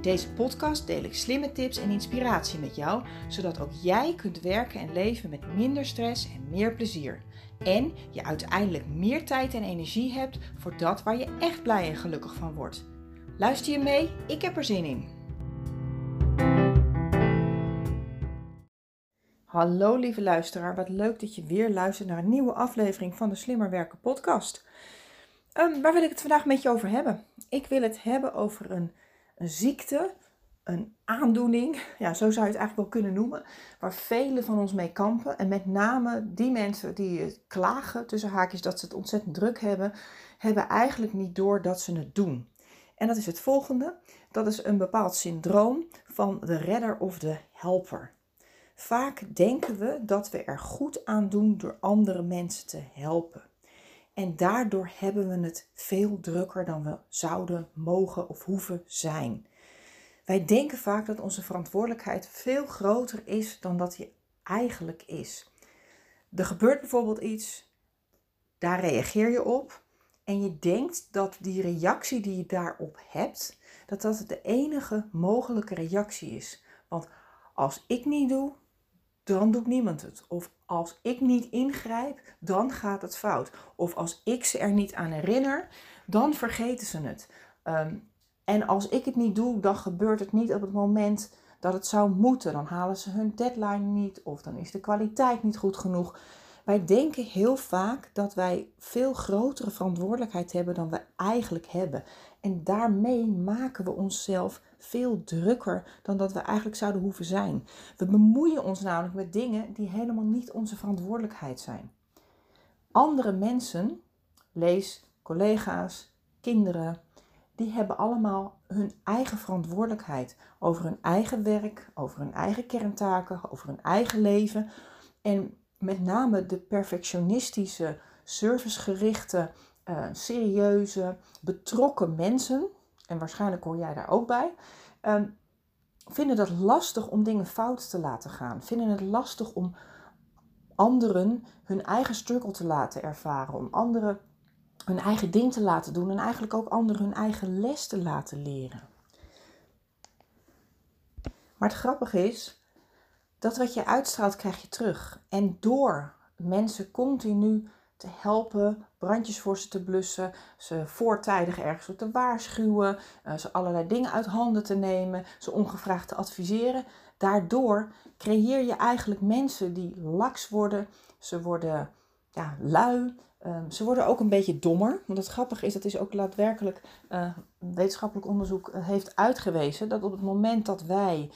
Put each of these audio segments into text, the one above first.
In deze podcast deel ik slimme tips en inspiratie met jou, zodat ook jij kunt werken en leven met minder stress en meer plezier. En je uiteindelijk meer tijd en energie hebt voor dat waar je echt blij en gelukkig van wordt. Luister je mee? Ik heb er zin in. Hallo lieve luisteraar, wat leuk dat je weer luistert naar een nieuwe aflevering van de Slimmer Werken podcast. Um, waar wil ik het vandaag met je over hebben? Ik wil het hebben over een, een ziekte, een aandoening, ja, zo zou je het eigenlijk wel kunnen noemen, waar velen van ons mee kampen. En met name die mensen die klagen, tussen haakjes, dat ze het ontzettend druk hebben, hebben eigenlijk niet door dat ze het doen. En dat is het volgende, dat is een bepaald syndroom van de redder of de helper. Vaak denken we dat we er goed aan doen door andere mensen te helpen. En daardoor hebben we het veel drukker dan we zouden, mogen of hoeven zijn. Wij denken vaak dat onze verantwoordelijkheid veel groter is dan dat die eigenlijk is. Er gebeurt bijvoorbeeld iets, daar reageer je op en je denkt dat die reactie die je daarop hebt, dat dat de enige mogelijke reactie is. Want als ik niet doe, dan doet niemand het. Of als ik niet ingrijp, dan gaat het fout. Of als ik ze er niet aan herinner, dan vergeten ze het. Ehm, en als ik het niet doe, dan gebeurt het niet op het moment dat het zou moeten. Dan halen ze hun deadline niet of dan is de kwaliteit niet goed genoeg. Wij denken heel vaak dat wij veel grotere verantwoordelijkheid hebben dan we eigenlijk hebben. En daarmee maken we onszelf veel drukker dan dat we eigenlijk zouden hoeven zijn. We bemoeien ons namelijk met dingen die helemaal niet onze verantwoordelijkheid zijn. Andere mensen, lees collega's, kinderen, die hebben allemaal hun eigen verantwoordelijkheid over hun eigen werk, over hun eigen kerntaken, over hun eigen leven. En met name de perfectionistische, servicegerichte, uh, serieuze, betrokken mensen, en waarschijnlijk hoor jij daar ook bij, um, vinden dat lastig om dingen fout te laten gaan. Vinden het lastig om anderen hun eigen struggle te laten ervaren, om anderen hun eigen ding te laten doen en eigenlijk ook anderen hun eigen les te laten leren. Maar het grappige is, dat wat je uitstraalt krijg je terug. En door mensen continu te helpen, brandjes voor ze te blussen, ze voortijdig ergens voor te waarschuwen, eh, ze allerlei dingen uit handen te nemen, ze ongevraagd te adviseren. Daardoor creëer je eigenlijk mensen die laks worden, ze worden ja, lui, ehm, ze worden ook een beetje dommer. Want het grappige is, dat is ook daadwerkelijk uh, wetenschappelijk onderzoek eh, heeft uitgewezen, dat op het moment dat wij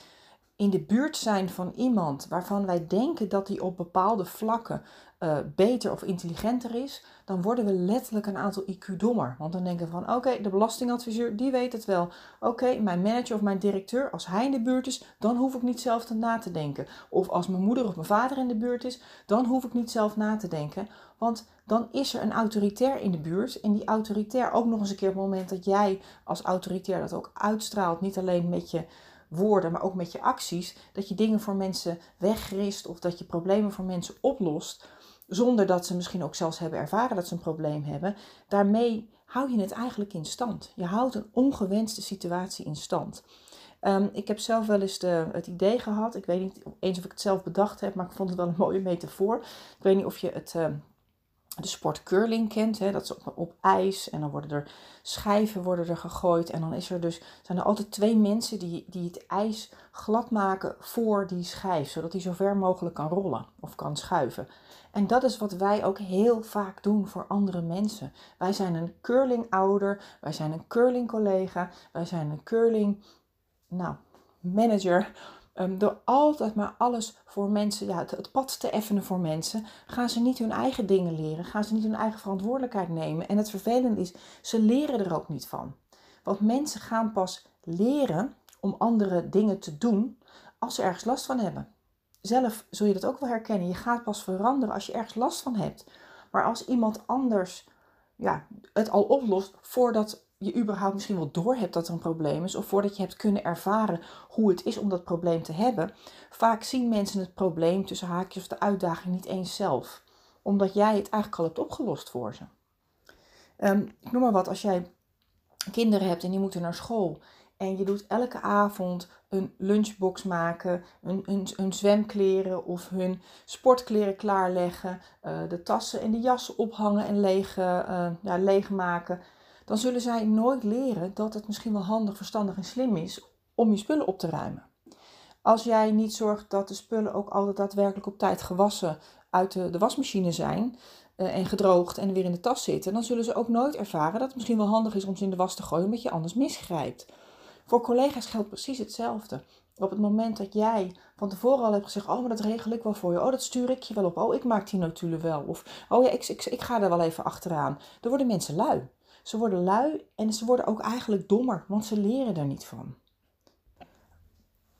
in de buurt zijn van iemand waarvan wij denken dat hij op bepaalde vlakken uh, beter of intelligenter is, dan worden we letterlijk een aantal IQ dommer. Want dan denken we van oké, de belastingadviseur die weet het wel. Oké, mijn manager of mijn directeur, als hij in de buurt is, dan hoef ik niet zelf te na te denken. Of als mijn moeder of mijn vader in de buurt is, dan hoef ik niet zelf na te denken. Want dan is er een autoritair in de buurt. En die autoritair ook nog eens een keer op het moment dat jij als autoritair dat ook uitstraalt, niet alleen met je woorden, maar ook met je acties, dat je dingen voor mensen wegrist of dat je problemen voor mensen oplost, zonder dat ze misschien ook zelfs hebben ervaren dat ze een probleem hebben. Daarmee hou je het eigenlijk in stand. Je houdt een ongewenste situatie in stand. Um, ik heb zelf wel eens de, het idee gehad, ik weet niet eens of ik het zelf bedacht heb, maar ik vond het wel een mooie metafoor. Ik weet niet of je het, um, de sport curling kent. Hè? Dat is op, op, ijs en dan worden er schijven worden er gegooid. En dan is er dus, zijn er altijd twee mensen die, die het ijs glad maken voor die schijf. Zodat die zo ver mogelijk kan rollen of kan schuiven. En dat is wat wij ook heel vaak doen voor andere mensen. Wij zijn een curling ouder, wij zijn een curling collega, wij zijn een curling nou, manager Um, door altijd maar alles voor mensen, ja, het, het, pad te effenen voor mensen, gaan ze niet hun eigen dingen leren, gaan ze niet hun eigen verantwoordelijkheid nemen. En het vervelende is, ze leren er ook niet van. Want mensen gaan pas leren om andere dingen te doen als ze ergens last van hebben. Zelf zul je dat ook wel herkennen. Je gaat pas veranderen als je ergens last van hebt. Maar als iemand anders ja, het al oplost voordat je überhaupt misschien wel door hebt dat er een probleem is, of voordat je hebt kunnen ervaren hoe het is om dat probleem te hebben, vaak zien mensen het probleem tussen haakjes of de uitdaging niet eens zelf, omdat jij het eigenlijk al hebt opgelost voor ze. Um, ik noem maar wat, als jij kinderen hebt en die moeten naar school en je doet elke avond een lunchbox maken, een, een, zwemkleren of hun sportkleren klaarleggen, uh, de tassen en de jassen ophangen en leeg, uh, ja, leegmaken, dan zullen zij nooit leren dat het misschien wel handig, verstandig en slim is om je spullen op te ruimen. Als jij niet zorgt dat de spullen ook altijd daadwerkelijk op tijd gewassen uit de, de wasmachine zijn, uh, en gedroogd en weer in de tas zitten, dan zullen ze ook nooit ervaren dat het misschien wel handig is om ze in de was te gooien, omdat je anders misgrijpt. Voor collega's geldt precies hetzelfde. Op het moment dat jij van tevoren al hebt gezegd: Oh, maar dat regel ik wel voor je. Oh, dat stuur ik je wel op. Oh, ik maak die notulen wel. Of Oh ja, ik, ik, ik ga er wel even achteraan. Dan worden mensen lui. Ze worden lui en ze worden ook eigenlijk dommer, want ze leren er niet van.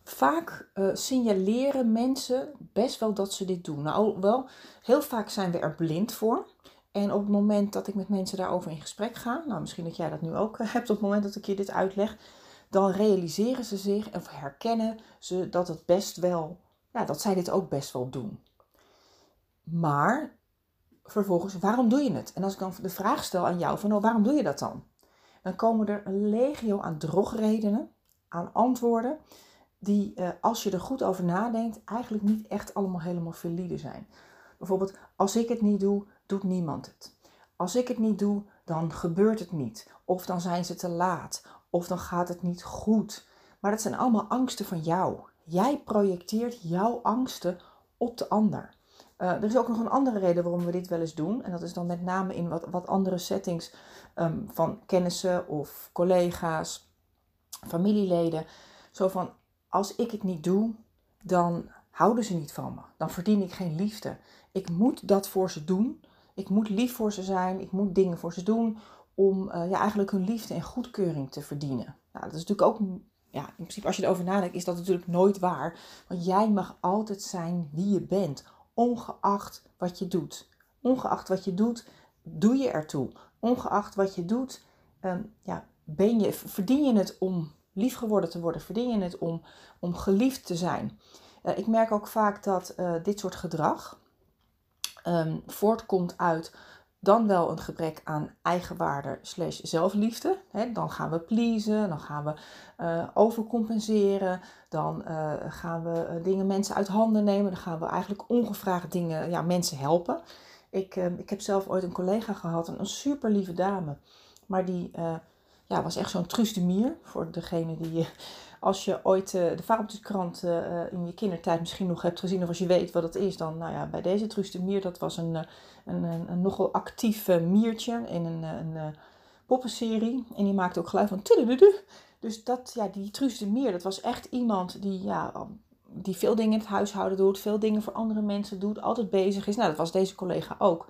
Vaak uh, signaleren mensen best wel dat ze dit doen. Nou, wel, heel vaak zijn we er blind voor. En op het moment dat ik met mensen daarover in gesprek ga, nou misschien dat jij dat nu ook hebt op het moment dat ik je dit uitleg, dan realiseren ze zich of herkennen ze dat het best wel, ja, dat zij dit ook best wel doen. Maar vervolgens, waarom doe je het? En als ik dan de vraag stel aan jou van, nou, waarom doe je dat dan? Dan komen er een legio aan drogredenen, aan antwoorden, die, eh, als je er goed over nadenkt, eigenlijk niet echt allemaal helemaal valide zijn. Bijvoorbeeld, als ik het niet doe, doet niemand het. Als ik het niet doe, dan gebeurt het niet. Of dan zijn ze te laat. Of dan gaat het niet goed. Maar dat zijn allemaal angsten van jou. Jij projecteert jouw angsten op de ander. Uh, er is ook nog een andere reden waarom we dit wel eens doen. En dat is dan met name in wat, wat andere settings um, van kennissen of collega's, familieleden. Zo van, als ik het niet doe, dan houden ze niet van me. Dan verdien ik geen liefde. Ik moet dat voor ze doen. Ik moet lief voor ze zijn. Ik moet dingen voor ze doen om uh, ja, eigenlijk hun liefde en goedkeuring te verdienen. Nou, dat is natuurlijk ook, ja, in principe als je erover nadenkt, is dat natuurlijk nooit waar. Want jij mag altijd zijn wie je bent, ongeacht wat je doet. Ongeacht wat je doet, doe je ertoe. Ongeacht wat je doet, um, ja, ben je, verdien je het om lief geworden te worden? Verdien je het om, om geliefd te zijn? Uh, ik merk ook vaak dat uh, dit soort gedrag um, voortkomt uit dan wel een gebrek aan eigenwaarde slash zelfliefde. dan gaan we pleasen, dan gaan we uh, overcompenseren, dan uh, gaan we uh, dingen mensen uit handen nemen, dan gaan we eigenlijk ongevraagd dingen, ja, mensen helpen. Ik, ik heb zelf ooit een collega gehad, een, een super lieve dame, maar die ja, was echt zo'n truus voor degene die als je ooit uh, de fabeltjeskrant uh, in je kindertijd misschien nog hebt gezien of als je weet wat het is, dan nou ja, bij deze Truus de Mier, dat was een, een, een, nogal actief miertje in een, een poppenserie. En die maakte ook geluid van. Dus dat, ja, die Truus de Mier, dat was echt iemand die, ja, die veel dingen in het huishouden doet, veel dingen voor andere mensen doet, altijd bezig is. Nou, dat was deze collega ook.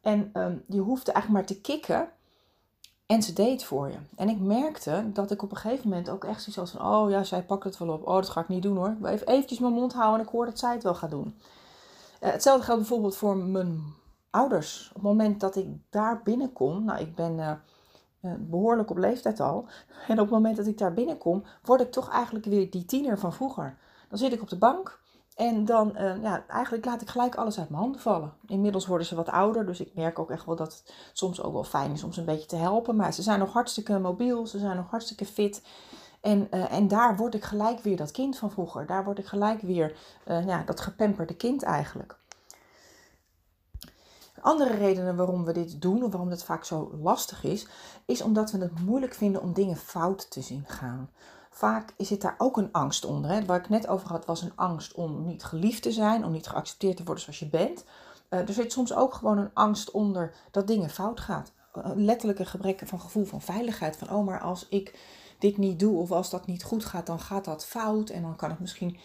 En um, die hoefde eigenlijk maar te kikken en ze deed voor je. En ik merkte dat ik op een gegeven moment ook echt zoiets had van... Oh ja, zij pakt het wel op. Oh, dat ga ik niet doen hoor. Ik wil even eventjes mijn mond houden en ik hoor dat zij het wel gaat doen. Uh, hetzelfde geldt bijvoorbeeld voor mijn ouders. Op het moment dat ik daar binnenkom... Nou, ik ben uh, uh, behoorlijk op leeftijd al. En op het moment dat ik daar binnenkom... word ik toch eigenlijk weer die tiener van vroeger. Dan zit ik op de bank... En dan, uh, ja, eigenlijk laat ik gelijk alles uit mijn handen vallen. Inmiddels worden ze wat ouder, dus ik merk ook echt wel dat het soms ook wel fijn is om ze een beetje te helpen. Maar ze zijn nog hartstikke mobiel, ze zijn nog hartstikke fit. En, uh, en daar word ik gelijk weer dat kind van vroeger. Daar word ik gelijk weer uh, ja, dat gepemperde kind eigenlijk. Andere redenen waarom we dit doen, of waarom het vaak zo lastig is, is omdat we het moeilijk vinden om dingen fout te zien gaan vaak zit daar ook een angst onder. Hè. Waar ik net over had, was een angst om niet geliefd te zijn, om niet geaccepteerd te worden zoals je bent. Uh, er zit soms ook gewoon een angst onder dat dingen fout gaan. Uh, letterlijke gebrek van gevoel van veiligheid. Van oh, maar als ik dit niet doe of als dat niet goed gaat, dan gaat dat fout. En dan kan het misschien.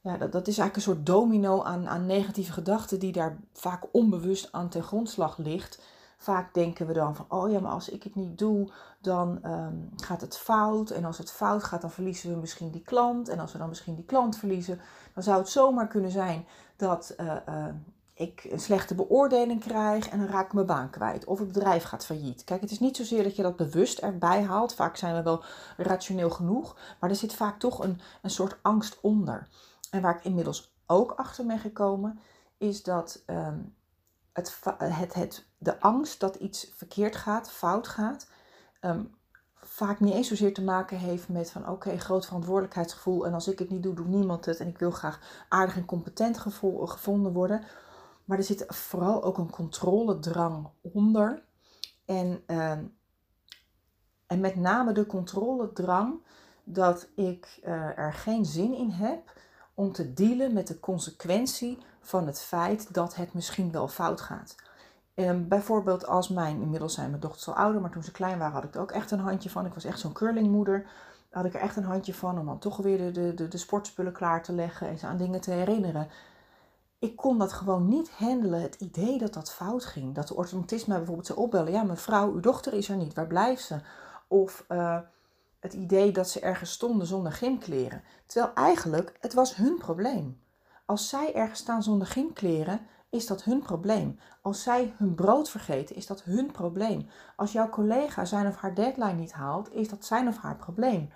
Ja, dat, dat is eigenlijk een soort domino aan, aan negatieve gedachten die daar vaak onbewust aan ten grondslag ligt Vaak denken we dan van, oh ja, maar als ik het niet doe, dan ehm, gaat het fout. En als het fout gaat, dan verliezen we misschien die klant. En als we dan misschien die klant verliezen, dan zou het zomaar kunnen zijn dat uh, uh, ik een slechte beoordeling krijg en dan raak ik mijn baan kwijt. Of het bedrijf gaat failliet. Kijk, het is niet zozeer dat je dat bewust erbij haalt. Vaak zijn we wel rationeel genoeg. Maar er zit vaak toch een, een soort angst onder. En waar ik inmiddels ook achter ben gekomen, is dat um, het, het, de angst dat iets verkeerd gaat, fout gaat, um, vaak niet eens zozeer te maken heeft met van oké, groot verantwoordelijkheidsgevoel en als ik het niet doe, doet niemand het en ik wil graag aardig en competent gevonden worden. Maar er zit vooral ook een controledrang onder. En, uh, en met name de controledrang dat ik uh, er geen zin in heb om te dealen met de consequentie van het feit dat het misschien wel fout gaat. Um, bijvoorbeeld als mijn, inmiddels zijn mijn dochters al ouder, maar toen ze klein waren had ik er ook echt een handje van. Ik was echt zo'n curlingmoeder. Had ik er echt een handje van om dan toch weer de, de, de, sportspullen klaar te leggen en ze aan dingen te herinneren ik kon dat gewoon niet handelen. Het idee dat dat fout ging. Dat de orthodontist mij bijvoorbeeld zou opbellen. Ja, mevrouw, uw dochter is er niet. Waar blijft ze? Of uh, het idee dat ze ergens stonden zonder gymkleren. Terwijl eigenlijk, het was hun probleem. Als zij ergens staan zonder gymkleren, is dat hun probleem. Als zij hun brood vergeten, is dat hun probleem. Als jouw collega zijn of haar deadline niet haalt, is dat zijn of haar probleem.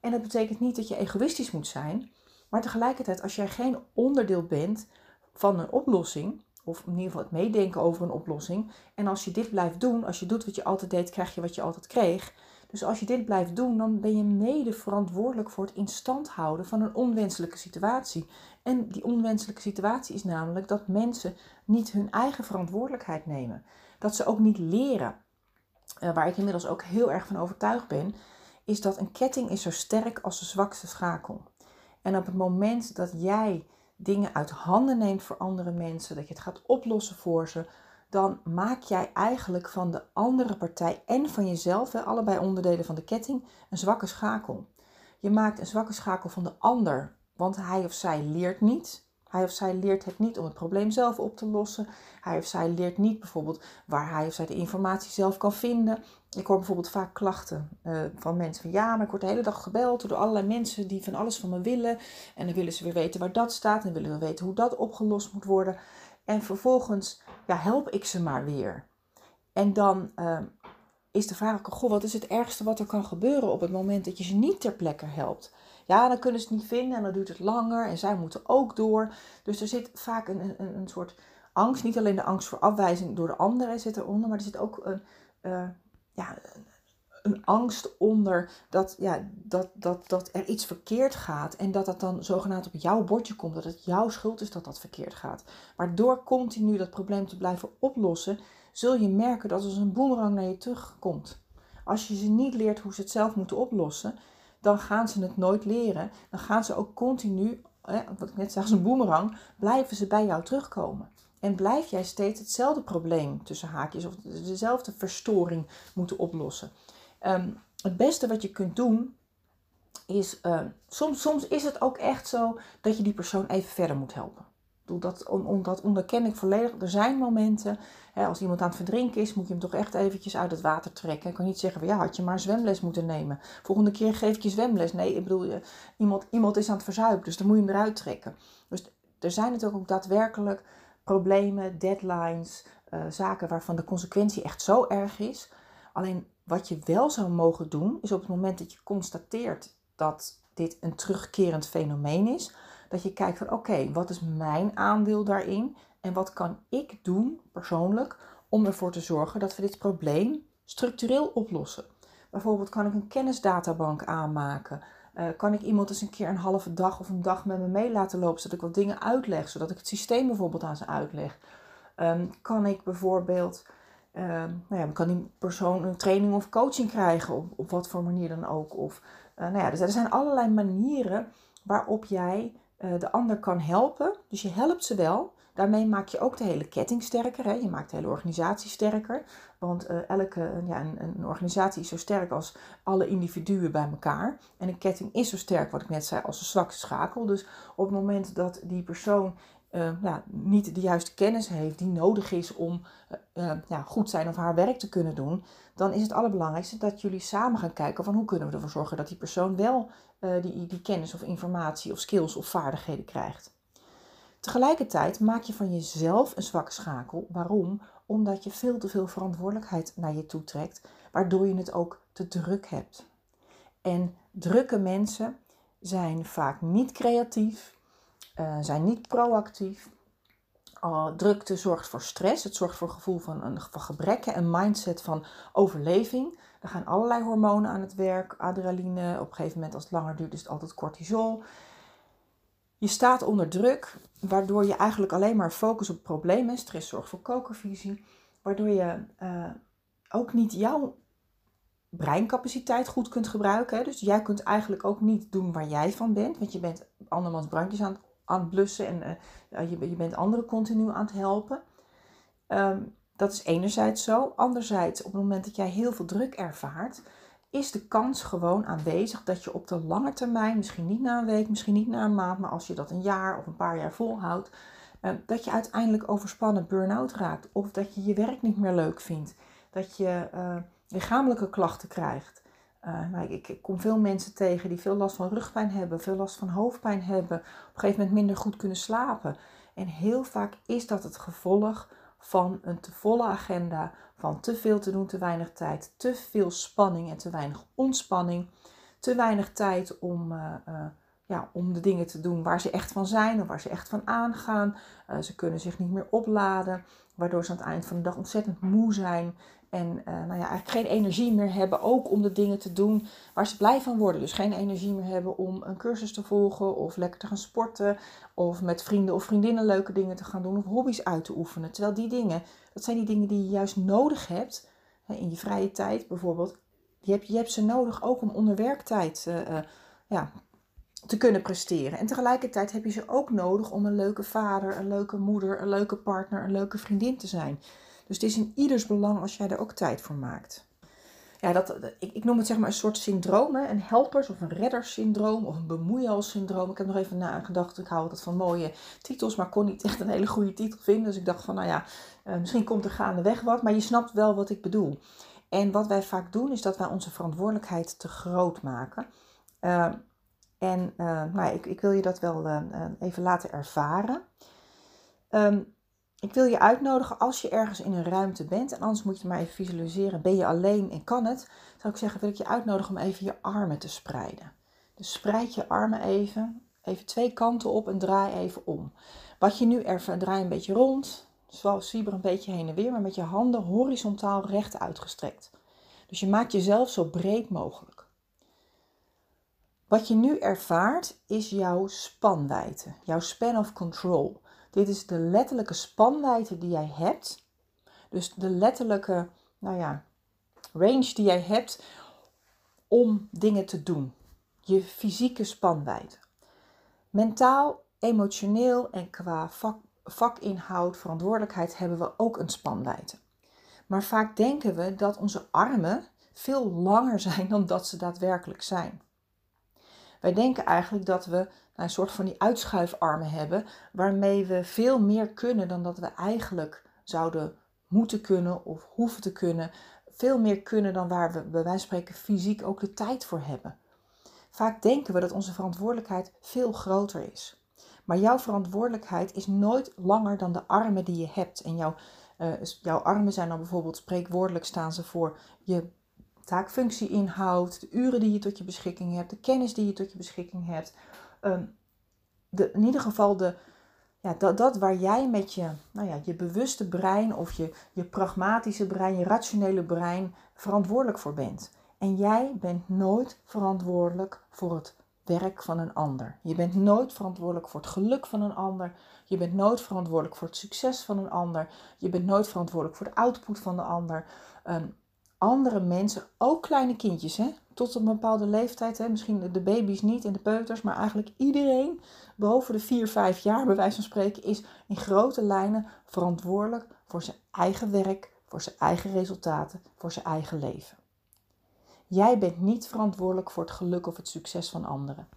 En dat betekent niet dat je egoïstisch moet zijn, maar tegelijkertijd, als jij geen onderdeel bent van een oplossing, of in ieder geval het meedenken over een oplossing. En als je dit blijft doen, als je doet wat je altijd deed, krijg je wat je altijd kreeg. Dus als je dit blijft doen, dan ben je mede verantwoordelijk voor het instand houden van een onwenselijke situatie. En die onwenselijke situatie is namelijk dat mensen niet hun eigen verantwoordelijkheid nemen. Dat ze ook niet leren. Uh, waar ik inmiddels ook heel erg van overtuigd ben, is dat een ketting is zo sterk als de zwakste schakel. En op het moment dat jij dingen uit handen neemt voor andere mensen, dat je het gaat oplossen voor ze, dan maak jij eigenlijk van de andere partij en van jezelf, allebei onderdelen van de ketting, een zwakke schakel. Je maakt een zwakke schakel van de ander, want hij of zij leert niet. Hij of zij leert het niet om het probleem zelf op te lossen. Hij of zij leert niet bijvoorbeeld waar hij of zij de informatie zelf kan vinden. Ik hoor bijvoorbeeld vaak klachten uh, van mensen van ja, maar ik word de hele dag gebeld door allerlei mensen die van alles van me willen. En dan willen ze weer weten waar dat staat en willen we weten hoe dat opgelost moet worden. En vervolgens ja, help ik ze maar weer. En dan uh, is de vraag goh, wat is het ergste wat er kan gebeuren op het moment dat je ze niet ter plekke helpt? Ja, dan kunnen ze het niet vinden en dan duurt het langer en zij moeten ook door. Dus er zit vaak een, een, een soort angst, niet alleen de angst voor afwijzing door de anderen zit eronder, maar er zit ook een, uh, ja, een angst onder dat, ja, dat, dat, dat er iets verkeerd gaat en dat dat dan zogenaamd op jouw bordje komt, dat het jouw schuld is dat dat verkeerd gaat. Maar door continu dat probleem te blijven oplossen, zul je merken dat als een boemerang naar je terugkomt. Als je ze niet leert hoe ze het zelf moeten oplossen, dan gaan ze het nooit leren. Dan gaan ze ook continu, wat ik net zei, als een boemerang, blijven ze bij jou terugkomen. En blijf jij steeds hetzelfde probleem tussen haakjes of dezelfde verstoring moeten oplossen. Um, het beste wat je kunt doen is, uh, soms, soms is het ook echt zo dat je die persoon even verder moet helpen. Dat, on, dat onderken ik volledig. Er zijn momenten, hè, als iemand aan het verdrinken is, moet je hem toch echt eventjes uit het water trekken. Ik kan niet zeggen van ja, had je maar zwemles moeten nemen. Volgende keer geef ik je zwemles. Nee, ik bedoel, iemand, iemand is aan het verzuipen, dus dan moet je hem eruit trekken. Dus er zijn natuurlijk ook daadwerkelijk problemen, deadlines, uh, zaken waarvan de consequentie echt zo erg is. Alleen wat je wel zou mogen doen, is op het moment dat je constateert dat dit een terugkerend fenomeen is, dat je kijkt van oké, wat is mijn aandeel daarin en wat kan ik doen persoonlijk om ervoor te zorgen dat we dit probleem structureel oplossen. Bijvoorbeeld kan ik een kennisdatabank aanmaken. Uh, kan ik iemand eens een keer een halve dag of een dag met me mee laten lopen, zodat ik wat dingen uitleg, zodat ik het systeem bijvoorbeeld aan ze uitleg. Um, kan ik bijvoorbeeld, uh, nou ja, kan die persoon een training of coaching krijgen, op, op wat voor manier dan ook. Of, uh, nou ja, dus er zijn allerlei manieren waarop jij de ander kan helpen. Dus je helpt ze wel, Daarmee maak je ook de hele ketting sterker. Hè? Je maakt de hele organisatie sterker. Want uh, elke, ja, een, een, organisatie is zo sterk als alle individuen bij elkaar. En een ketting is zo sterk, wat ik net zei, als een zwakke schakel. Dus op het moment dat die persoon ja, niet de juiste kennis heeft die nodig is om ja, goed zijn of haar werk te kunnen doen, dan is het allerbelangrijkste dat jullie samen gaan kijken van hoe kunnen we ervoor zorgen dat die persoon wel die, die kennis of informatie of skills of vaardigheden krijgt. Tegelijkertijd maak je van jezelf een zwakke schakel. Waarom? Omdat je veel te veel verantwoordelijkheid naar je toe trekt, waardoor je het ook te druk hebt. En drukke mensen zijn vaak niet creatief, uh, zijn niet proactief. Drukte zorgt voor stress, het zorgt voor een gevoel van, een, van gebrek, een mindset van overleving. Er gaan allerlei hormonen aan het werk, adrenaline, op een gegeven moment als het langer duurt is het altijd cortisol. Je staat onder druk, waardoor je eigenlijk alleen maar focus op problemen. Stress zorgt voor kokervisie. Waardoor je uh, ook niet jouw breincapaciteit goed kunt gebruiken. Dus jij kunt eigenlijk ook niet doen waar jij van bent. Want je bent andermans brandjes aan, aan het blussen en uh, je, je, bent anderen continu aan het helpen. Um, dat is enerzijds zo. Anderzijds, op het moment dat jij heel veel druk ervaart, is de kans gewoon aanwezig dat je op de lange termijn, misschien niet na een week, misschien niet na een maand, maar als je dat een jaar of een paar jaar volhoudt, uh, dat je uiteindelijk overspannen burn-out raakt. Of dat je je werk niet meer leuk vindt. Dat je uh, lichamelijke klachten krijgt. Uh, nou, ik, kom veel mensen tegen die veel last van rugpijn hebben, veel last van hoofdpijn hebben, op een gegeven moment minder goed kunnen slapen. En heel vaak is dat het gevolg van een te volle agenda, van te veel te doen, te weinig tijd, te veel spanning en te weinig ontspanning, te weinig tijd om, uh, uh, ja, om de dingen te doen waar ze echt van zijn of waar ze echt van aangaan. Ze kunnen zich niet meer opladen, waardoor ze aan het eind van de dag ontzettend moe zijn en nou ja, eigenlijk geen energie meer hebben, ook om de dingen te doen waar ze blij van worden. Dus geen energie meer hebben om een cursus te volgen of lekker te gaan sporten of met vrienden of vriendinnen leuke dingen te gaan doen of hobby's uit te oefenen. Terwijl die dingen, dat zijn die dingen die je juist nodig hebt in je vrije tijd bijvoorbeeld. Je hebt, je hebt ze nodig ook om onder werktijd uh, uh, ja, te kunnen presteren. En tegelijkertijd heb je ze ook nodig om een leuke vader, een leuke moeder, een leuke partner, een leuke vriendin te zijn. Dus het is in ieders belang als jij er ook tijd voor maakt. Ja, dat, ik, ik noem het zeg maar een soort syndroom, een helpers- of een reddersyndroom of een bemoeialsyndroom. Ik heb nog even nagedacht, ik hou altijd van mooie titels, maar kon niet echt een hele goede titel vinden. Dus ik dacht van, nou ja, uh, misschien komt er gaandeweg wat, maar je snapt wel wat ik bedoel. En wat wij vaak doen, is dat wij onze verantwoordelijkheid te groot maken. Uh, en uh, nou, ik, ik, wil je dat wel even laten ervaren. Um, ik wil je uitnodigen als je ergens in een ruimte bent, en anders moet je maar even visualiseren, ben je alleen en kan het, zou ik zeggen, wil ik je uitnodigen om even je armen te spreiden. Dus spreid je armen even, even twee kanten op en draai even om. Wat je nu ervan, draai een beetje rond, zoals zwieber een beetje heen en weer, maar met je handen horizontaal recht uitgestrekt. Dus je maakt jezelf zo breed mogelijk. Wat je nu ervaart is jouw spanwijdte, jouw span of control. Dit is de letterlijke spanwijdte die jij hebt. Dus de letterlijke, nou ja, range die jij hebt om dingen te doen. Je fysieke spanwijdte. Mentaal, emotioneel en qua vak, vakinhoud, verantwoordelijkheid hebben we ook een spanwijdte. Maar vaak denken we dat onze armen veel langer zijn dan dat ze daadwerkelijk zijn. Wij denken eigenlijk dat we een soort van die uitschuifarmen hebben, waarmee we veel meer kunnen dan dat we eigenlijk zouden moeten kunnen of hoeven te kunnen. Veel meer kunnen dan waar we bij wijze van spreken fysiek ook de tijd voor hebben. Vaak denken we dat onze verantwoordelijkheid veel groter is. Maar jouw verantwoordelijkheid is nooit langer dan de armen die je hebt. En jouw, uh, jouw armen zijn dan bijvoorbeeld spreekwoordelijk staan ze voor je taakfunctieinhoud, de uren die je tot je beschikking hebt, de kennis die je tot je beschikking hebt. Ehm, de, in ieder geval de, ja, dat, dat waar jij met je, nou ja, je bewuste brein of je, je pragmatische brein, je rationele brein verantwoordelijk voor bent. En jij bent nooit verantwoordelijk voor het werk van een ander. Je bent nooit verantwoordelijk voor het geluk van een ander. Je bent nooit verantwoordelijk voor het succes van een ander. Je bent nooit verantwoordelijk voor de output van de ander. Um, andere mensen, ook kleine kindjes, hè, tot een bepaalde leeftijd, hè, misschien de baby's niet en de peuters, maar eigenlijk iedereen boven de 4, 5 jaar, bij wijze van spreken, is in grote lijnen verantwoordelijk voor zijn eigen werk, voor zijn eigen resultaten, voor zijn eigen leven. Jij bent niet verantwoordelijk voor het geluk of het succes van anderen.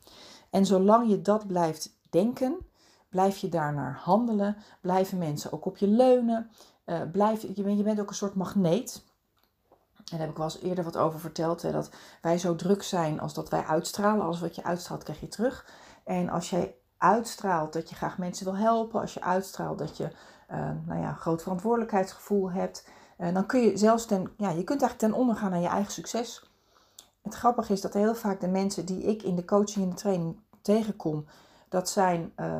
En zolang je dat blijft denken, Blijf je daarnaar handelen? Blijven mensen ook op je leunen? Uh, blijf, je, je bent ook een soort magneet. En daar heb ik wel eens eerder wat over verteld. Hè, dat wij zo druk zijn als dat wij uitstralen. Als wat je uitstraalt, krijg je terug. En als jij uitstraalt dat je graag mensen wil helpen. Als je uitstraalt dat je uh, nou ja, groot verantwoordelijkheidsgevoel hebt. Uh, dan kun je zelfs ten, ja, je kunt eigenlijk ten onder gaan aan je eigen succes. Het grappige is dat heel vaak de mensen die ik in de coaching en de training tegenkom, dat zijn uh,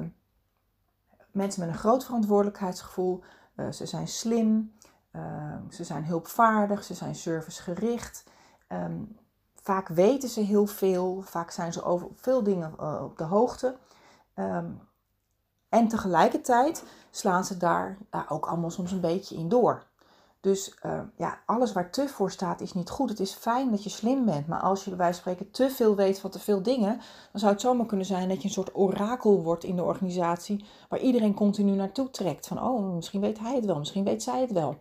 mensen met een groot verantwoordelijkheidsgevoel. Ze zijn slim, uh, ze zijn hulpvaardig, ze zijn servicegericht. Um, vaak weten ze heel veel, vaak zijn ze over veel dingen uh, op de hoogte. Um, en tegelijkertijd slaan ze daar ook allemaal soms een beetje in door. Dus uh, ja, alles waar te voor staat is niet goed. Het is fijn dat je slim bent, maar als je bij wijze van spreken te veel weet van te veel dingen, dan zou het zomaar kunnen zijn dat je een soort orakel wordt in de organisatie, waar iedereen continu naartoe trekt. Van, oh, misschien weet hij het wel, misschien weet zij het wel.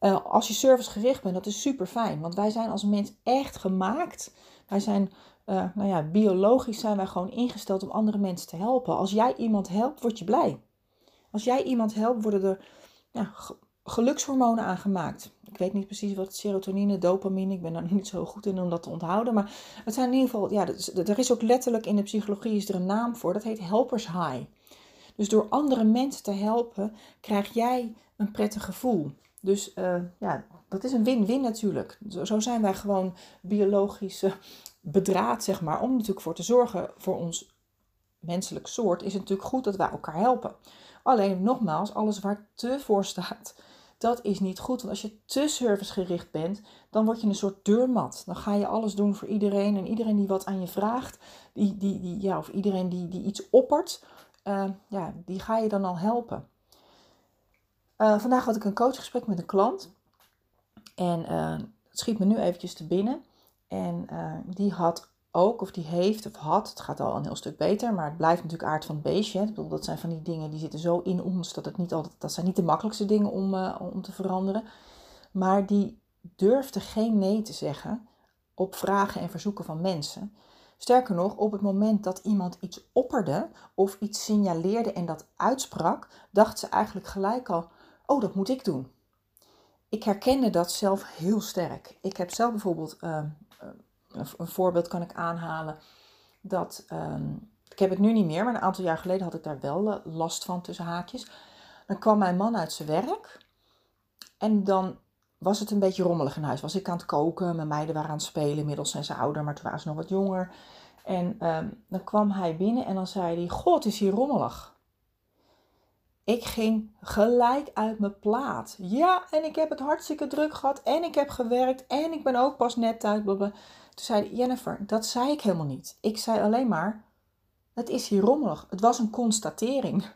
Uh, als je servicegericht bent, dat is super fijn, want wij zijn als mens echt gemaakt. Wij zijn, uh, nou ja, biologisch zijn wij gewoon ingesteld om andere mensen te helpen. Als jij iemand helpt, word je blij. Als jij iemand helpt, worden er ja, gelukshormonen aangemaakt. Ik weet niet precies wat serotonine, dopamine, ik ben daar niet zo goed in om dat te onthouden. Maar het zijn in ieder geval, ja, er is ook letterlijk in de psychologie is er een naam voor. Dat heet helpers high. Dus door andere mensen te helpen, krijg jij een prettig gevoel. Dus uh, ja, dat is een win-win natuurlijk. Zo, zo, zijn wij gewoon biologisch bedraad, zeg maar. Om natuurlijk voor te zorgen voor ons menselijk soort, is het natuurlijk goed dat wij elkaar helpen. Alleen nogmaals, alles waar te voor staat, dat is niet goed. Want als je te servicegericht bent, dan word je een soort deurmat. Dan ga je alles doen voor iedereen. En iedereen die wat aan je vraagt, die, die, die, ja, of iedereen die, die iets oppert, uh, ja, die ga je dan al helpen. Uh, vandaag had ik een coachgesprek met een klant. En uh, het schiet me nu eventjes te binnen. En die had ook, of die heeft of had, het gaat al een heel stuk beter, maar het blijft natuurlijk aard van het beestje. Ik bedoel, dat zijn van die dingen die zitten zo in ons dat het niet altijd, dat zijn niet de makkelijkste dingen om, uh, om te veranderen. Maar die durfde geen nee te zeggen op vragen en verzoeken van mensen. Sterker nog, op het moment dat iemand iets opperde of iets signaleerde en dat uitsprak, dacht ze eigenlijk gelijk al: Oh, dat moet ik doen. Ik herkende dat zelf heel sterk. Ik heb zelf bijvoorbeeld uh, een voorbeeld kan ik aanhalen. Dat, um, ik heb het nu niet meer, maar een aantal jaar geleden had ik daar wel eh, last van tussen haakjes. Dan kwam mijn man uit zijn werk. En dan was het een beetje rommelig in huis. Was ik aan het koken, mijn meiden waren aan het spelen. Inmiddels zijn ze ouder, maar toen waren ze nog wat jonger. En um, dan kwam hij binnen en dan zei hij: God, is hier rommelig. Ik ging gelijk uit mijn plaat. Ja, en ik heb het hartstikke druk gehad. En ik heb gewerkt. En ik ben ook pas net thuis. Toen zei Jennifer, dat zei ik helemaal niet. Ik zei alleen maar, het is hier rommelig. Het was een constatering.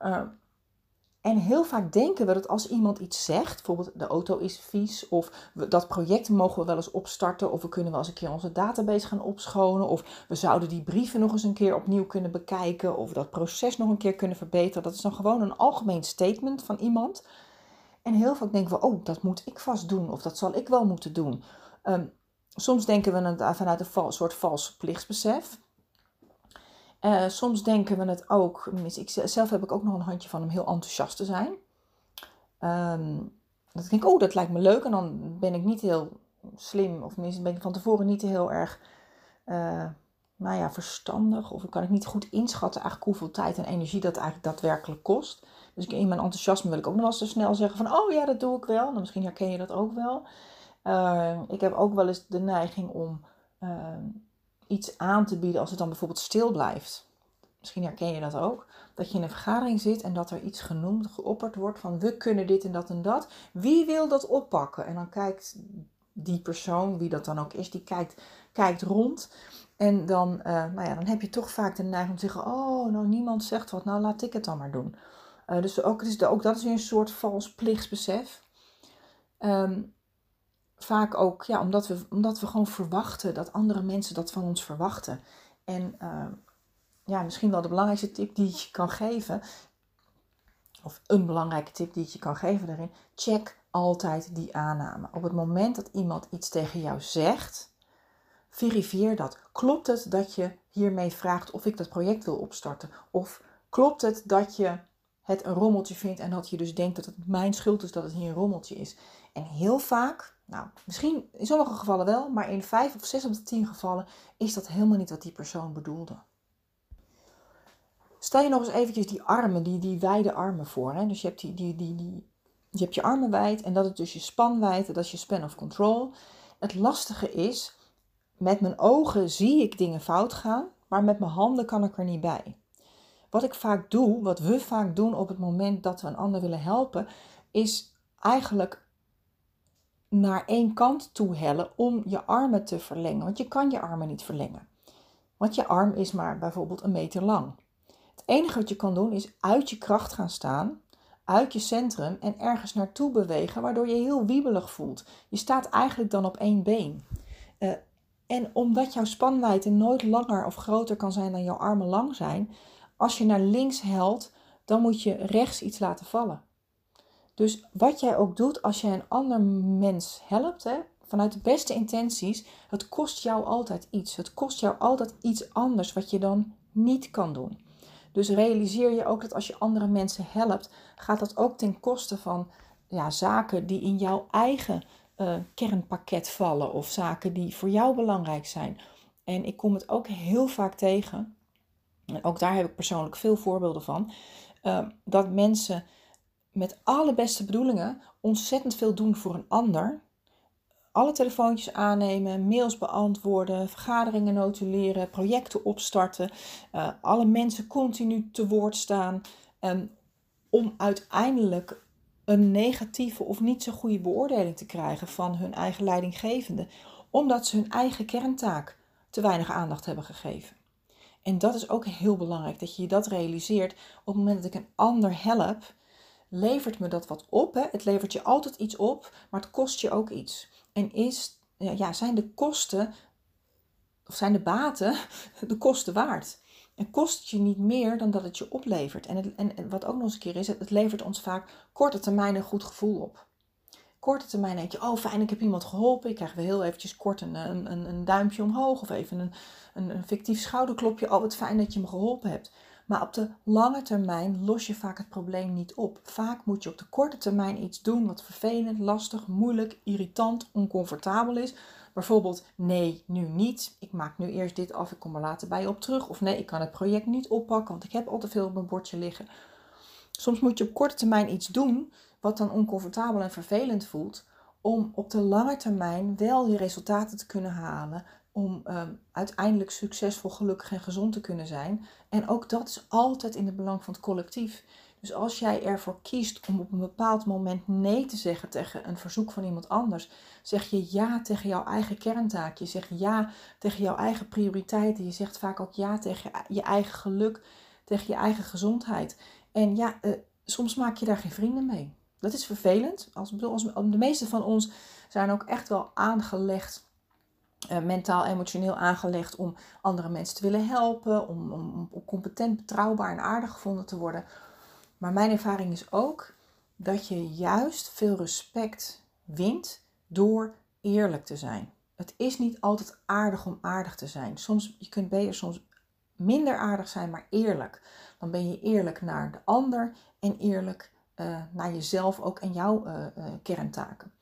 Uh, en heel vaak denken we dat als iemand iets zegt, bijvoorbeeld de auto is vies, of dat project mogen we wel eens opstarten, of we kunnen wel eens een keer onze database gaan opschonen, of we zouden die brieven nog eens een keer opnieuw kunnen bekijken, of dat proces nog een keer kunnen verbeteren. Dat is dan gewoon een algemeen statement van iemand. En heel vaak denken we, oh, dat moet ik vast doen, of dat zal ik wel moeten doen. Um, Soms denken we het vanuit een soort vals plichtsbesef. Uh, soms denken we het ook, ik, zelf heb ik ook nog een handje van om heel enthousiast te zijn. Um, dat denk ik, oh, dat lijkt me leuk. En dan ben ik niet heel slim, of minstens ben ik van tevoren niet heel erg, uh, nou ja, verstandig. Of kan ik niet goed inschatten eigenlijk hoeveel tijd en energie dat eigenlijk daadwerkelijk kost. Dus in mijn enthousiasme wil ik ook nog wel eens zo snel zeggen van, oh ja, dat doe ik wel. Dan misschien herken je dat ook wel. Uh, ik heb ook wel eens de neiging om uh, iets aan te bieden als het dan bijvoorbeeld stil blijft. Misschien herken je dat ook. Dat je in een vergadering zit en dat er iets genoemd, geopperd wordt van we kunnen dit en dat en dat. Wie wil dat oppakken? En dan kijkt die persoon, wie dat dan ook is, die kijkt, kijkt rond. En dan, uh, nou ja, dan heb je toch vaak de neiging om te zeggen: Oh, nou niemand zegt wat, nou laat ik het dan maar doen. Uh, dus ook, dus ook dat is weer een soort vals plichtsbesef. Um, vaak ook ja, omdat, we, omdat we gewoon verwachten dat andere mensen dat van ons verwachten. En uh, ja, misschien wel de belangrijkste tip die je kan geven, of een belangrijke tip die je kan geven daarin, check altijd die aanname. Op het moment dat iemand iets tegen jou zegt, verifieer dat. Klopt het dat je hiermee vraagt of ik dat project wil opstarten? Of Klopt het dat je het een rommeltje vindt en dat je dus denkt dat het mijn schuld is dat het hier een rommeltje is? En heel vaak, nou misschien in sommige gevallen wel, maar in vijf of zes op de tien gevallen is dat helemaal niet wat die persoon bedoelde. Stel je nog eens eventjes die armen, die, die wijde armen voor. Hè? Dus je hebt, die, die, die, die, je hebt je armen wijd en dat is dus je spanwijdte, dat is je span of control. Het lastige is, met mijn ogen zie ik dingen fout gaan, maar met mijn handen kan ik er niet bij. Wat ik vaak doe, wat we vaak doen op het moment dat we een ander willen helpen, is eigenlijk naar één kant toe hellen om je armen te verlengen. Want je kan je armen niet verlengen. Want je arm is maar bijvoorbeeld een meter lang. Het enige wat je kan doen is uit je kracht gaan staan, uit je centrum en ergens naartoe bewegen, waardoor je heel wiebelig voelt. Je staat eigenlijk dan op één been. Uh, en omdat jouw spanwijdte nooit langer of groter kan zijn dan jouw armen lang zijn, als je naar links helt, dan moet je rechts iets laten vallen. Dus wat jij ook doet als je een ander mens helpt, hè, vanuit de beste intenties, het kost jou altijd iets. Het kost jou altijd iets anders wat je dan niet kan doen. Dus realiseer je ook dat als je andere mensen helpt, gaat dat ook ten koste van ja, zaken die in jouw eigen uh, kernpakket vallen of zaken die voor jou belangrijk zijn. En ik kom het ook heel vaak tegen, en ook daar heb ik persoonlijk veel voorbeelden van, uh, dat mensen met alle beste bedoelingen ontzettend veel doen voor een ander. Alle telefoontjes aannemen, mails beantwoorden, vergaderingen notuleren, projecten opstarten, uh, alle mensen continu te woord staan. Um, om uiteindelijk een negatieve of niet zo goede beoordeling te krijgen van hun eigen leidinggevende, omdat ze hun eigen kerntaak te weinig aandacht hebben gegeven. En dat is ook heel belangrijk, dat je je dat realiseert. Op het moment dat ik een ander help, levert me dat wat op. Hè? Het levert je altijd iets op, maar het kost je ook iets. En is, ja, zijn de kosten, of zijn de baten, de kosten waard? En kost het je niet meer dan dat het je oplevert. En, en, wat ook nog eens een keer is, het, levert ons vaak korte termijn een goed gevoel op. Korte termijn denk je, oh fijn, ik heb iemand geholpen. Ik krijg weer heel eventjes kort een, een, een duimpje omhoog of even een, een, een fictief schouderklopje. Oh, wat fijn dat je me geholpen hebt. Maar op de lange termijn los je vaak het probleem niet op. Vaak moet je op de korte termijn iets doen wat vervelend, lastig, moeilijk, irritant, oncomfortabel is. Bijvoorbeeld, nee, nu niet. Ik maak nu eerst dit af, ik kom er later bij je op terug. Of nee, ik kan het project niet oppakken, want ik heb al te veel op mijn bordje liggen. Soms moet je op korte termijn iets doen wat dan oncomfortabel en vervelend voelt, om op de lange termijn wel die resultaten te kunnen halen, om um, uiteindelijk succesvol, gelukkig en gezond te kunnen zijn. En ook dat is altijd in het belang van het collectief. Dus als jij ervoor kiest om op een bepaald moment nee te zeggen tegen een verzoek van iemand anders, zeg je ja tegen jouw eigen kerntaak. Je zegt ja tegen jouw eigen prioriteiten. Je zegt vaak ook ja tegen je eigen geluk, tegen je eigen gezondheid. En ja, uh, soms maak je daar geen vrienden mee. Dat is vervelend. Als, als, de meeste van ons zijn ook echt wel aangelegd uh, mentaal, emotioneel aangelegd om andere mensen te willen helpen, om, om, om, competent, betrouwbaar en aardig gevonden te worden. Maar mijn ervaring is ook dat je juist veel respect wint door eerlijk te zijn. Het is niet altijd aardig om aardig te zijn. Soms, je kunt beter soms minder aardig zijn, maar eerlijk. Dan ben je eerlijk naar de ander en eerlijk uh, naar jezelf ook en jouw uh, kerntaken.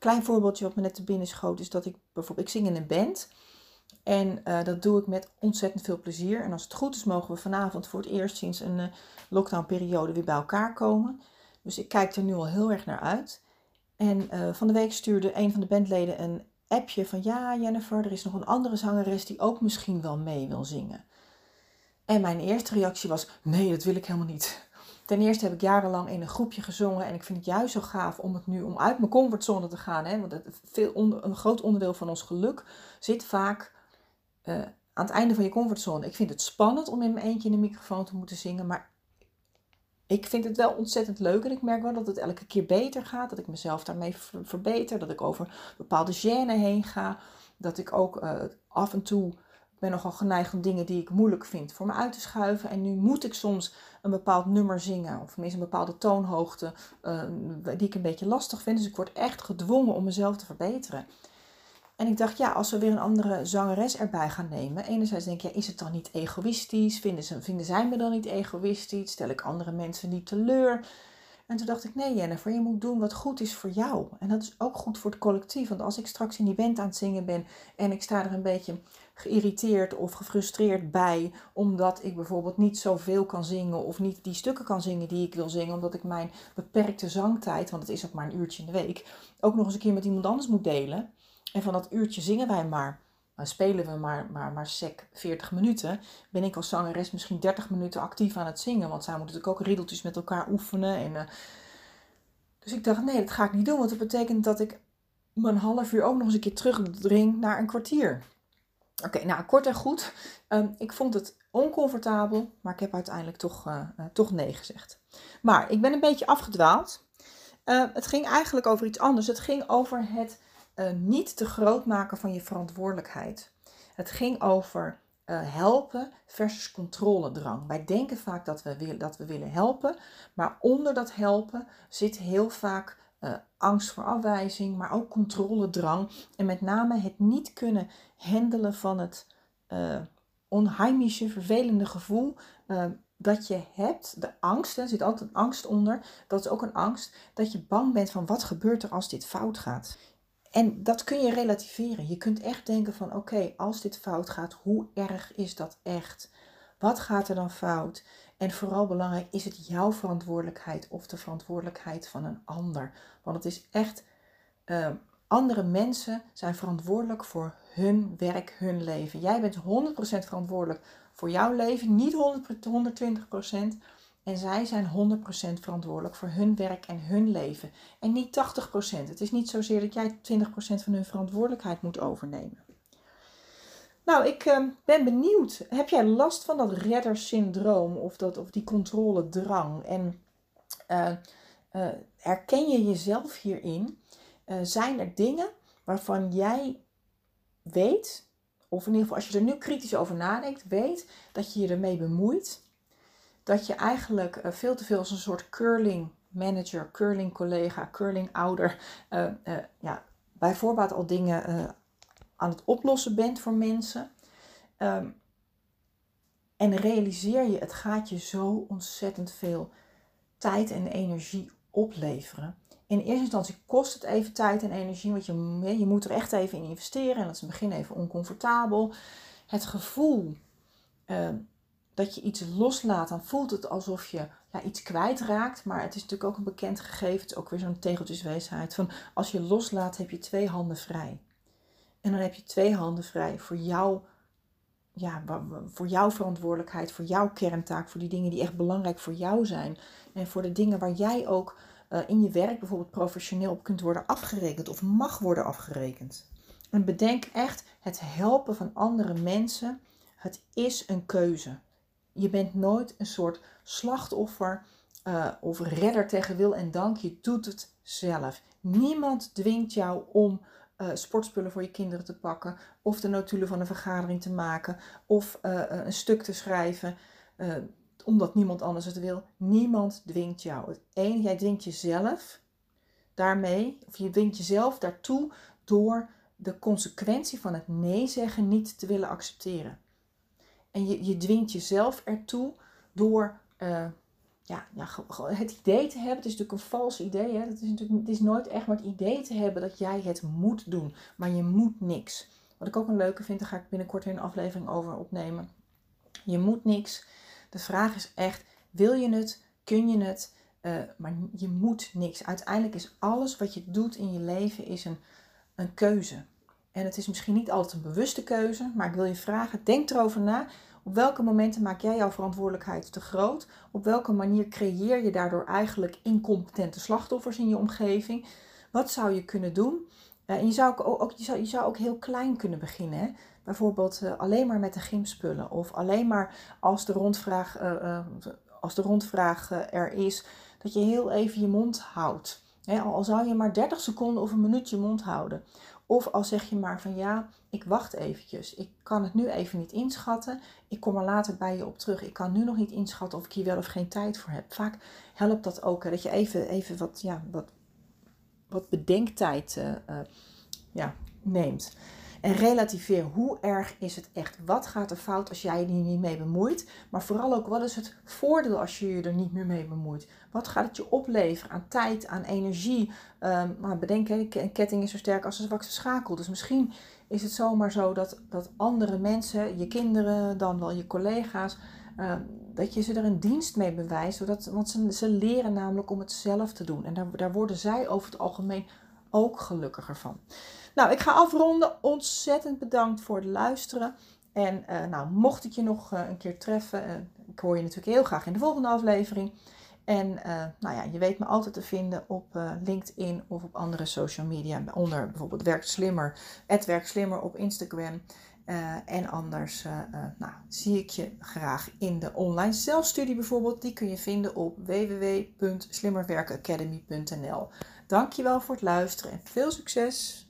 Klein voorbeeldje wat me net te binnen schoot is dat ik bijvoorbeeld, ik zing in een band. En dat doe ik met ontzettend veel plezier. En als het goed is, mogen we vanavond voor het eerst sinds een lockdownperiode weer bij elkaar komen. Dus ik kijk er nu al heel erg naar uit. En van de week stuurde een van de bandleden een appje van ja, Jennifer, er is nog een andere zangeres die ook misschien wel mee wil zingen. En mijn eerste reactie was: nee, dat wil ik helemaal niet. Ten eerste heb ik jarenlang in een groepje gezongen en ik vind het juist zo gaaf om het nu om uit mijn comfortzone te gaan. Hè? Want veel een groot onderdeel van ons geluk zit vaak uh, aan het einde van je comfortzone. Ik vind het spannend om in mijn eentje in de microfoon te moeten zingen, maar ik vind het wel ontzettend leuk en ik merk wel dat het elke keer beter gaat. Dat ik mezelf daarmee verbeter, dat ik over bepaalde gêne heen ga. Dat ik ook uh, af en toe ben nogal geneigd om dingen die ik moeilijk vind voor me uit te schuiven. En nu moet ik soms een bepaald nummer zingen, of tenminste een bepaalde toonhoogte, uh, die ik een beetje lastig vind. Dus ik word echt gedwongen om mezelf te verbeteren. En ik dacht, ja, als we weer een andere zangeres erbij gaan nemen. Enerzijds denk ja, is het dan niet egoïstisch? Vinden, ze, vinden zij me dan niet egoïstisch? Stel ik andere mensen niet teleur? En toen dacht ik, nee Jennifer, je moet doen wat goed is voor jou. En dat is ook goed voor het collectief. Want als ik straks in die band aan het zingen ben en ik sta er een beetje geïrriteerd of gefrustreerd bij, omdat ik bijvoorbeeld niet zoveel kan zingen of niet die stukken kan zingen die ik wil zingen, omdat ik mijn beperkte zangtijd, want het is ook maar een uurtje in de week, ook nog eens een keer met iemand anders moet delen. En van dat uurtje zingen wij maar spelen we maar, maar, maar sec 40 minuten, ben ik als zangeres misschien 30 minuten actief aan het zingen. Want zij moeten natuurlijk ook riedeltjes met elkaar oefenen. En, uh... dus ik dacht, nee, dat ga ik niet doen. Want dat betekent dat ik mijn half uur ook nog eens een keer terugdring naar een kwartier. Oké, nou, kort en goed. Um, ik vond het oncomfortabel, maar ik heb uiteindelijk toch, uh, uh, toch nee gezegd. Maar ik ben een beetje afgedwaald. het ging eigenlijk over iets anders. Het ging over het uh, niet te groot maken van je verantwoordelijkheid. Het ging over helpen versus controledrang. Wij denken vaak dat we, dat we willen helpen, maar onder dat helpen zit heel vaak uh, angst voor afwijzing, maar ook controledrang. En met name het niet kunnen handelen van het onheimische, vervelende gevoel dat je hebt, de angst, er zit altijd een angst onder, dat is ook een angst, dat je bang bent van wat gebeurt er als dit fout gaat. En dat kun je relativeren. Je kunt echt denken van oké, als dit fout gaat, hoe erg is dat echt? Wat gaat er dan fout? En vooral belangrijk, is het jouw verantwoordelijkheid of de verantwoordelijkheid van een ander? Want het is echt, uh, andere mensen zijn verantwoordelijk voor hun werk, hun leven. Jij bent 100% verantwoordelijk voor jouw leven, niet 100, 120%. En zij zijn 100% verantwoordelijk voor hun werk en hun leven. En niet 80%. Het is niet zozeer dat jij 20% van hun verantwoordelijkheid moet overnemen. Nou, ik uh, ben benieuwd. Heb jij last van dat reddersyndroom of, dat, of die controledrang? En uh, uh, herken je jezelf hierin? zijn er dingen waarvan jij weet, of in ieder geval als je er nu kritisch over nadenkt, weet dat je je ermee bemoeit dat je eigenlijk eh, veel te veel als een soort curling manager, curling collega, curling ouder, ja, bij al dingen aan het oplossen bent voor mensen. Um, en realiseer je, het gaat je zo ontzettend veel tijd en energie opleveren. In eerste instantie kost het even tijd en energie, want je, je moet er echt even in investeren. En dat is in het begin even oncomfortabel. Het gevoel uh, dat je iets loslaat, dan voelt het alsof je ja, iets kwijtraakt. Maar het is natuurlijk ook een bekend gegeven, het is ook weer zo'n tegeltjesweesheid, van als je loslaat heb je twee handen vrij. En dan heb je twee handen vrij voor jou, ja, voor jouw verantwoordelijkheid, voor jouw kerntaak, voor die dingen die echt belangrijk voor jou zijn. En voor de dingen waar jij ook uh, in je werk bijvoorbeeld professioneel op kunt worden afgerekend of mag worden afgerekend. En bedenk echt, het helpen van andere mensen, het is een keuze je bent nooit een soort slachtoffer uh, of redder tegen wil en dank. Je doet het zelf. Niemand dwingt jou om uh, sportspullen voor je kinderen te pakken, of de notulen van een vergadering te maken, of uh, een stuk te schrijven, omdat niemand anders het wil. Niemand dwingt jou. Het enige, jij dwingt jezelf daarmee, of je dwingt jezelf daartoe door de consequentie van het nee zeggen niet te willen accepteren. En je, je dwingt jezelf ertoe door ja, ja, het idee te hebben. Het is natuurlijk een vals idee. Hè? Het, is natuurlijk, het is nooit echt maar het idee te hebben dat jij het moet doen. Maar je moet niks. Wat ik ook een leuke vind, daar ga ik binnenkort weer een aflevering over opnemen. Je moet niks. De vraag is echt, wil je het? Kun je het? Uh, maar je moet niks. Uiteindelijk is alles wat je doet in je leven is een, een keuze. En het is misschien niet altijd een bewuste keuze, maar ik wil je vragen, denk erover na. Op welke momenten maak jij jouw verantwoordelijkheid te groot? Op welke manier creëer je daardoor eigenlijk incompetente slachtoffers in je omgeving? Wat zou je kunnen doen? Uh, en je zou ook, je zou, je zou ook heel klein kunnen beginnen. Hè? Bijvoorbeeld uh, alleen maar met de gymspullen. Of alleen maar als de rondvraag, uh, als de rondvraag er is, dat je heel even je mond houdt. Al zou je maar 30 seconden of een minuut je mond houden. Of al zeg je maar van ja, ik wacht eventjes. Ik kan het nu even niet inschatten. Ik kom er later bij je op terug. Ik kan nu nog niet inschatten of ik hier wel of geen tijd voor heb. Vaak helpt dat ook. dat je even, even wat, ja, wat, wat bedenktijd uh, uh, ja, neemt. En relativeer hoe erg is het echt? Wat gaat er fout als jij je niet mee bemoeit? Maar vooral ook wat is het voordeel als je je er niet meer mee bemoeit? Wat gaat het je opleveren aan tijd, aan energie? Um, maar bedenk, een ketting is zo sterk als een zwakste schakel. Dus misschien is het zomaar zo dat, dat andere mensen, je kinderen, dan wel je collega's, ehm, dat je ze er een dienst mee bewijst. Zodat, want ze, ze leren namelijk om het zelf te doen. En daar, daar worden zij over het algemeen ook gelukkiger van. Nou, ik ga afronden. Ontzettend bedankt voor het luisteren. En uh, nou, mocht ik je nog uh, een keer treffen, uh, ik hoor je natuurlijk heel graag in de volgende aflevering. En nou ja, je weet me altijd te vinden op LinkedIn of op andere social media. Onder bijvoorbeeld Werk Slimmer, Werk Slimmer op Instagram. en anders nou, zie ik je graag in de online zelfstudie bijvoorbeeld. Die kun je vinden op www.slimmerwerkacademy.nl. Dankjewel voor het luisteren en veel succes!